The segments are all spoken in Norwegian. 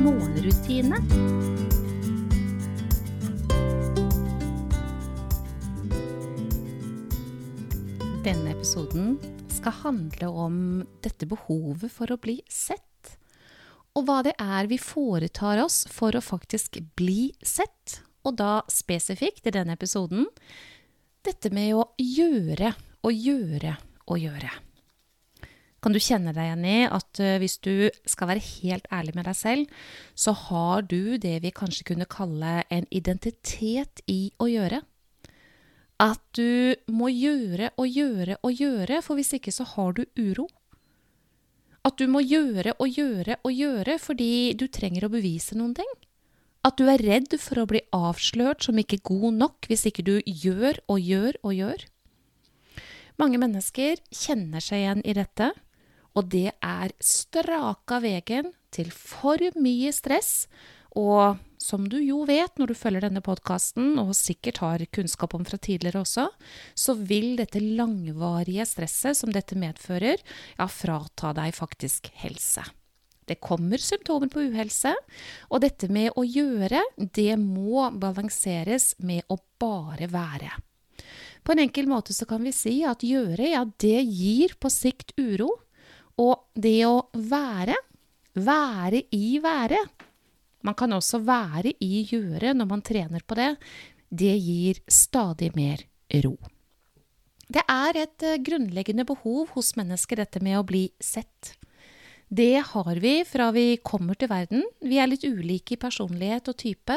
morgenrutine. Denne episoden skal handle om dette behovet for å bli sett. Og hva det er vi foretar oss for å faktisk bli sett. Og da spesifikt i denne episoden dette med å gjøre og gjøre og gjøre. Kan du kjenne deg igjen i at uh, hvis du skal være helt ærlig med deg selv, så har du det vi kanskje kunne kalle en identitet i å gjøre? At du må gjøre og gjøre og gjøre, for hvis ikke så har du uro. At du må gjøre og gjøre og gjøre fordi du trenger å bevise noen ting. At du er redd for å bli avslørt som ikke god nok hvis ikke du gjør og gjør og gjør. Mange mennesker kjenner seg igjen i dette, og det er straka veien til for mye stress og som du jo vet når du følger denne podkasten, og sikkert har kunnskap om fra tidligere også, så vil dette langvarige stresset som dette medfører, ja, frata deg faktisk helse. Det kommer symptomer på uhelse, og dette med å gjøre, det må balanseres med å bare være. På en enkel måte så kan vi si at gjøre, ja, det gir på sikt uro. Og det å være, være i være, man kan også være i gjøre når man trener på det. Det gir stadig mer ro. Det er et eh, grunnleggende behov hos mennesker, dette med å bli sett. Det har vi fra vi kommer til verden. Vi er litt ulike i personlighet og type.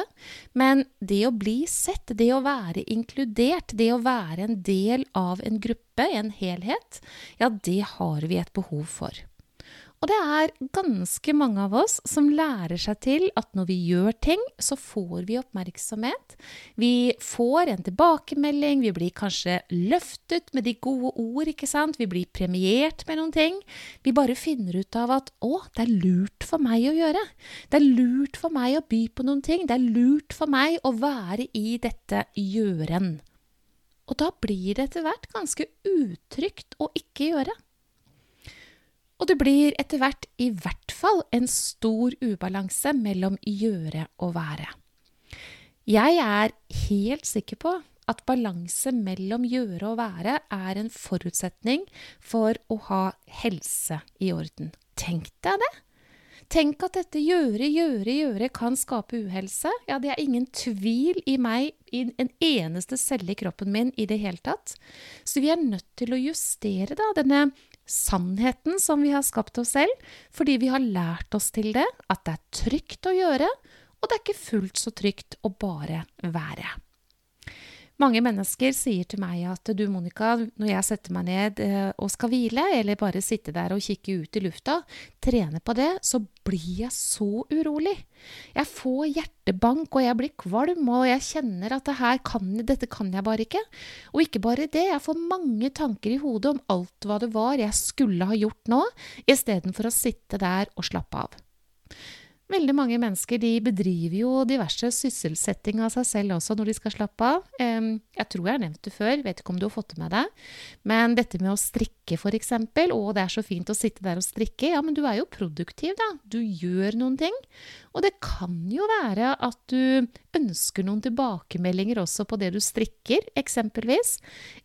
Men det å bli sett, det å være inkludert, det å være en del av en gruppe, en helhet, ja, det har vi et behov for. Og det er ganske mange av oss som lærer seg til at når vi gjør ting, så får vi oppmerksomhet. Vi får en tilbakemelding, vi blir kanskje løftet med de gode ord, ikke sant. Vi blir premiert med noen ting. Vi bare finner ut av at å, det er lurt for meg å gjøre. Det er lurt for meg å by på noen ting. Det er lurt for meg å være i dette gjøren. Og da blir det etter hvert ganske utrygt å ikke gjøre. Og det blir etter hvert i hvert fall en stor ubalanse mellom gjøre og være. Jeg er helt sikker på at balanse mellom gjøre og være er en forutsetning for å ha helse i orden. Tenk deg det! Tenk at dette gjøre, gjøre, gjøre kan skape uhelse. Ja, det er ingen tvil i meg, i en eneste celle i kroppen min i det hele tatt. Så vi er nødt til å justere da denne sannheten som vi har skapt oss selv, fordi vi har lært oss til det, at det er trygt å gjøre, og det er ikke fullt så trygt å bare være. Mange mennesker sier til meg at du, Monica, når jeg setter meg ned eh, og skal hvile, eller bare sitte der og kikke ut i lufta, trene på det, så blir jeg så urolig. Jeg får hjertebank, og jeg blir kvalm, og jeg kjenner at det kan, dette kan jeg bare ikke. Og ikke bare det, jeg får mange tanker i hodet om alt hva det var jeg skulle ha gjort nå, istedenfor å sitte der og slappe av. Veldig mange mennesker bedriver jo diverse sysselsetting av seg selv også når de skal slappe av. Jeg tror jeg har nevnt det før, vet ikke om du har fått det med deg. Men dette med å strikke, eksempel. Å, det er så fint å sitte der og strikke. Ja, men du er jo produktiv, da. Du gjør noen ting. Og det kan jo være at du ønsker noen tilbakemeldinger også på det du strikker, eksempelvis.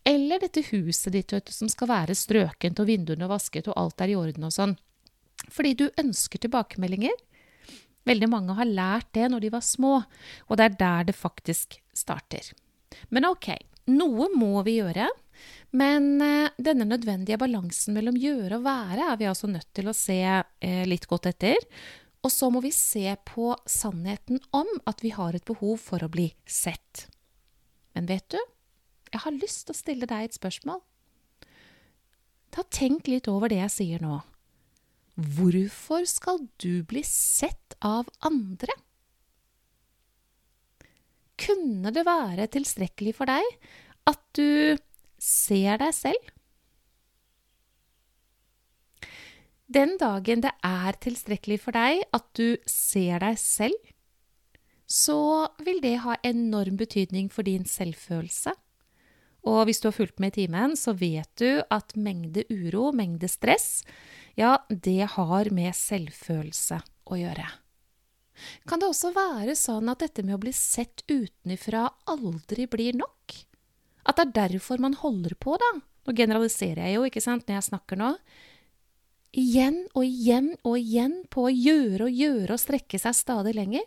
Eller dette huset ditt, vet du, som skal være strøkent og vinduene vasket og alt er i orden og sånn. Fordi du ønsker tilbakemeldinger. Veldig mange har lært det når de var små, og det er der det faktisk starter. Men ok, noe må vi gjøre. Men eh, denne nødvendige balansen mellom gjøre og være er vi altså nødt til å se eh, litt godt etter. Og så må vi se på sannheten om at vi har et behov for å bli sett. Men vet du, jeg har lyst til å stille deg et spørsmål. Ta Tenk litt over det jeg sier nå. Hvorfor skal du bli sett av andre? kunne det være tilstrekkelig for deg at du ser deg selv? Den dagen det er tilstrekkelig for deg at du ser deg selv, så vil det ha enorm betydning for din selvfølelse. Og hvis du har fulgt med i timen, så vet du at mengde uro, mengde stress, ja, det har med selvfølelse å gjøre. Kan det også være sånn at dette med å bli sett utenfra aldri blir nok? At det er derfor man holder på, da? Nå generaliserer jeg jo, ikke sant, når jeg snakker nå igjen og igjen og igjen på å gjøre og gjøre og strekke seg stadig lenger,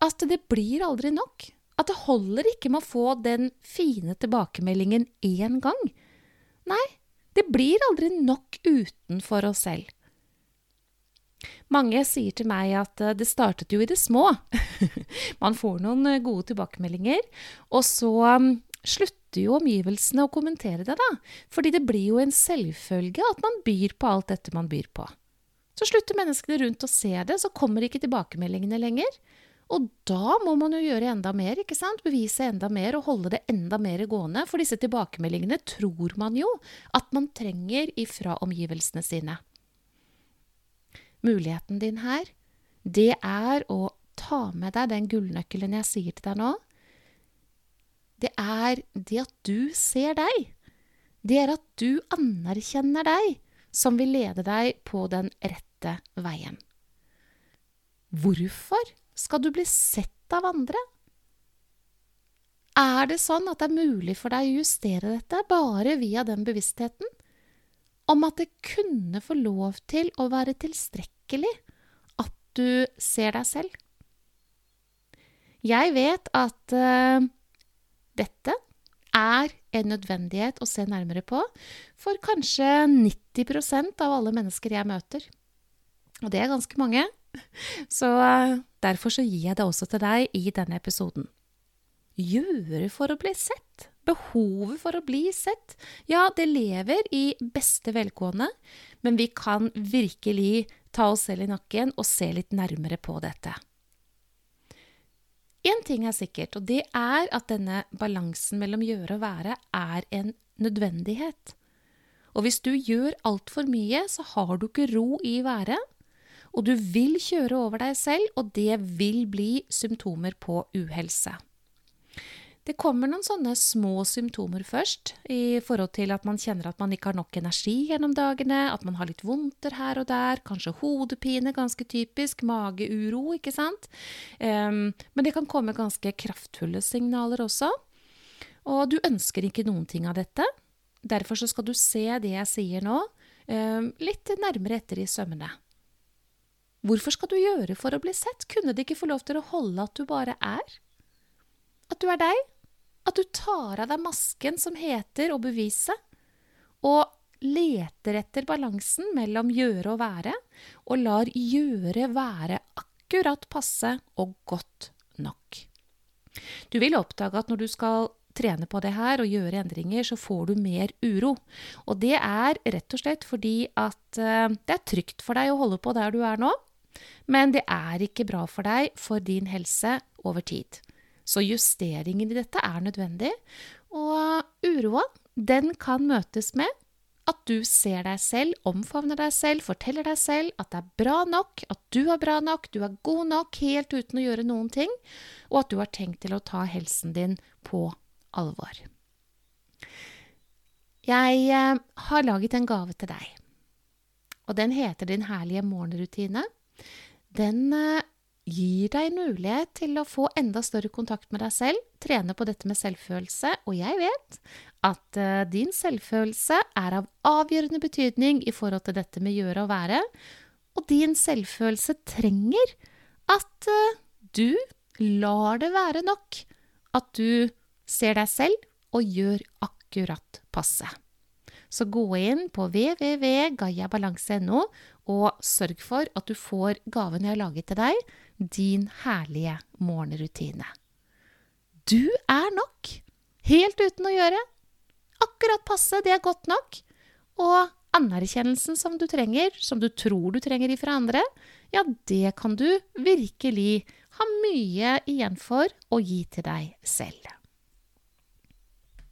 at det blir aldri nok. At det holder ikke med å få den fine tilbakemeldingen én gang. Nei, det blir aldri nok utenfor oss selv. Mange sier til meg at eh, det startet jo i det små. Man får noen eh, gode tilbakemeldinger, og så mm, slutter jo omgivelsene å kommentere det, da. Fordi det blir jo en selvfølge at man byr på alt dette man byr på. Så slutter menneskene rundt å se det, så kommer ikke tilbakemeldingene lenger. Og da må man jo gjøre enda mer, ikke sant? Bevise enda mer og holde det enda mer gående. For disse tilbakemeldingene tror man jo at man trenger ifra omgivelsene sine. Muligheten din her, det er å ta med deg den gullnøkkelen jeg sier til deg nå, det er det at du ser deg. Det er at du anerkjenner deg, som vil lede deg på den rette veien. Hvorfor skal du bli sett av andre? Er det sånn at det er mulig for deg å justere dette bare via den bevisstheten? Om at det kunne få lov til å være tilstrekkelig at du ser deg selv? Jeg vet at uh, dette er en nødvendighet å se nærmere på for kanskje 90% av alle mennesker jeg møter. Og det er ganske mange. Så eh, derfor så gir jeg det også til deg i denne episoden. Gjøre for å bli sett. Behovet for å bli sett. Ja, det lever i beste velgående, men vi kan virkelig ta oss selv i nakken og se litt nærmere på dette. Én ting er sikkert, og det er at denne balansen mellom gjøre og være er en nødvendighet. Og hvis du gjør altfor mye, så har du ikke ro i været, og du vil kjøre over deg selv, og det vil bli symptomer på uhelse. Det kommer noen sånne små symptomer først, i forhold til at man kjenner at man ikke har nok energi gjennom dagene, at man har litt vondter her og der, kanskje hodepine, ganske typisk, mageuro, ikke sant. Um, men det kan komme ganske kraftfulle signaler også. Og du ønsker ikke noen ting av dette. Derfor skal du se det jeg sier nå, um, litt nærmere etter i sømmene. Hvorfor skal du gjøre for å bli sett? Kunne de ikke få lov til å holde at du bare er? At du er deg? At du tar av deg masken som heter å bevise, og leter etter balansen mellom gjøre og være, og lar gjøre være akkurat passe og godt nok. Du vil oppdage at når du skal trene på det her og gjøre endringer, så får du mer uro. Og det er rett og slett fordi at uh, det er trygt for deg å holde på der du er nå, men det er ikke bra for deg for din helse over tid. Så justeringen i dette er nødvendig. Og uroa, den kan møtes med at du ser deg selv, omfavner deg selv, forteller deg selv at det er bra nok, at du er bra nok, du er god nok helt uten å gjøre noen ting, og at du har tenkt til å ta helsen din på alvor. Jeg eh, har laget en gave til deg, og den heter Din herlige morgenrutine. Den eh, gir deg mulighet til å få enda større kontakt med deg selv, trene på dette med selvfølelse, og jeg vet at uh, din selvfølelse er av avgjørende betydning i forhold til dette med gjøre og være, og din selvfølelse trenger at uh, du lar det være nok, at du ser deg selv og gjør akkurat passe. Så gå inn på www.gayabalanse.no og sørg for at du får gaven jeg har laget til deg, din herlige morgenrutine. Du er nok, helt uten å gjøre. Akkurat passe, det er godt nok. Og anerkjennelsen som du trenger, som du tror du trenger ifra andre, ja, det kan du virkelig ha mye igjen for å gi til deg selv.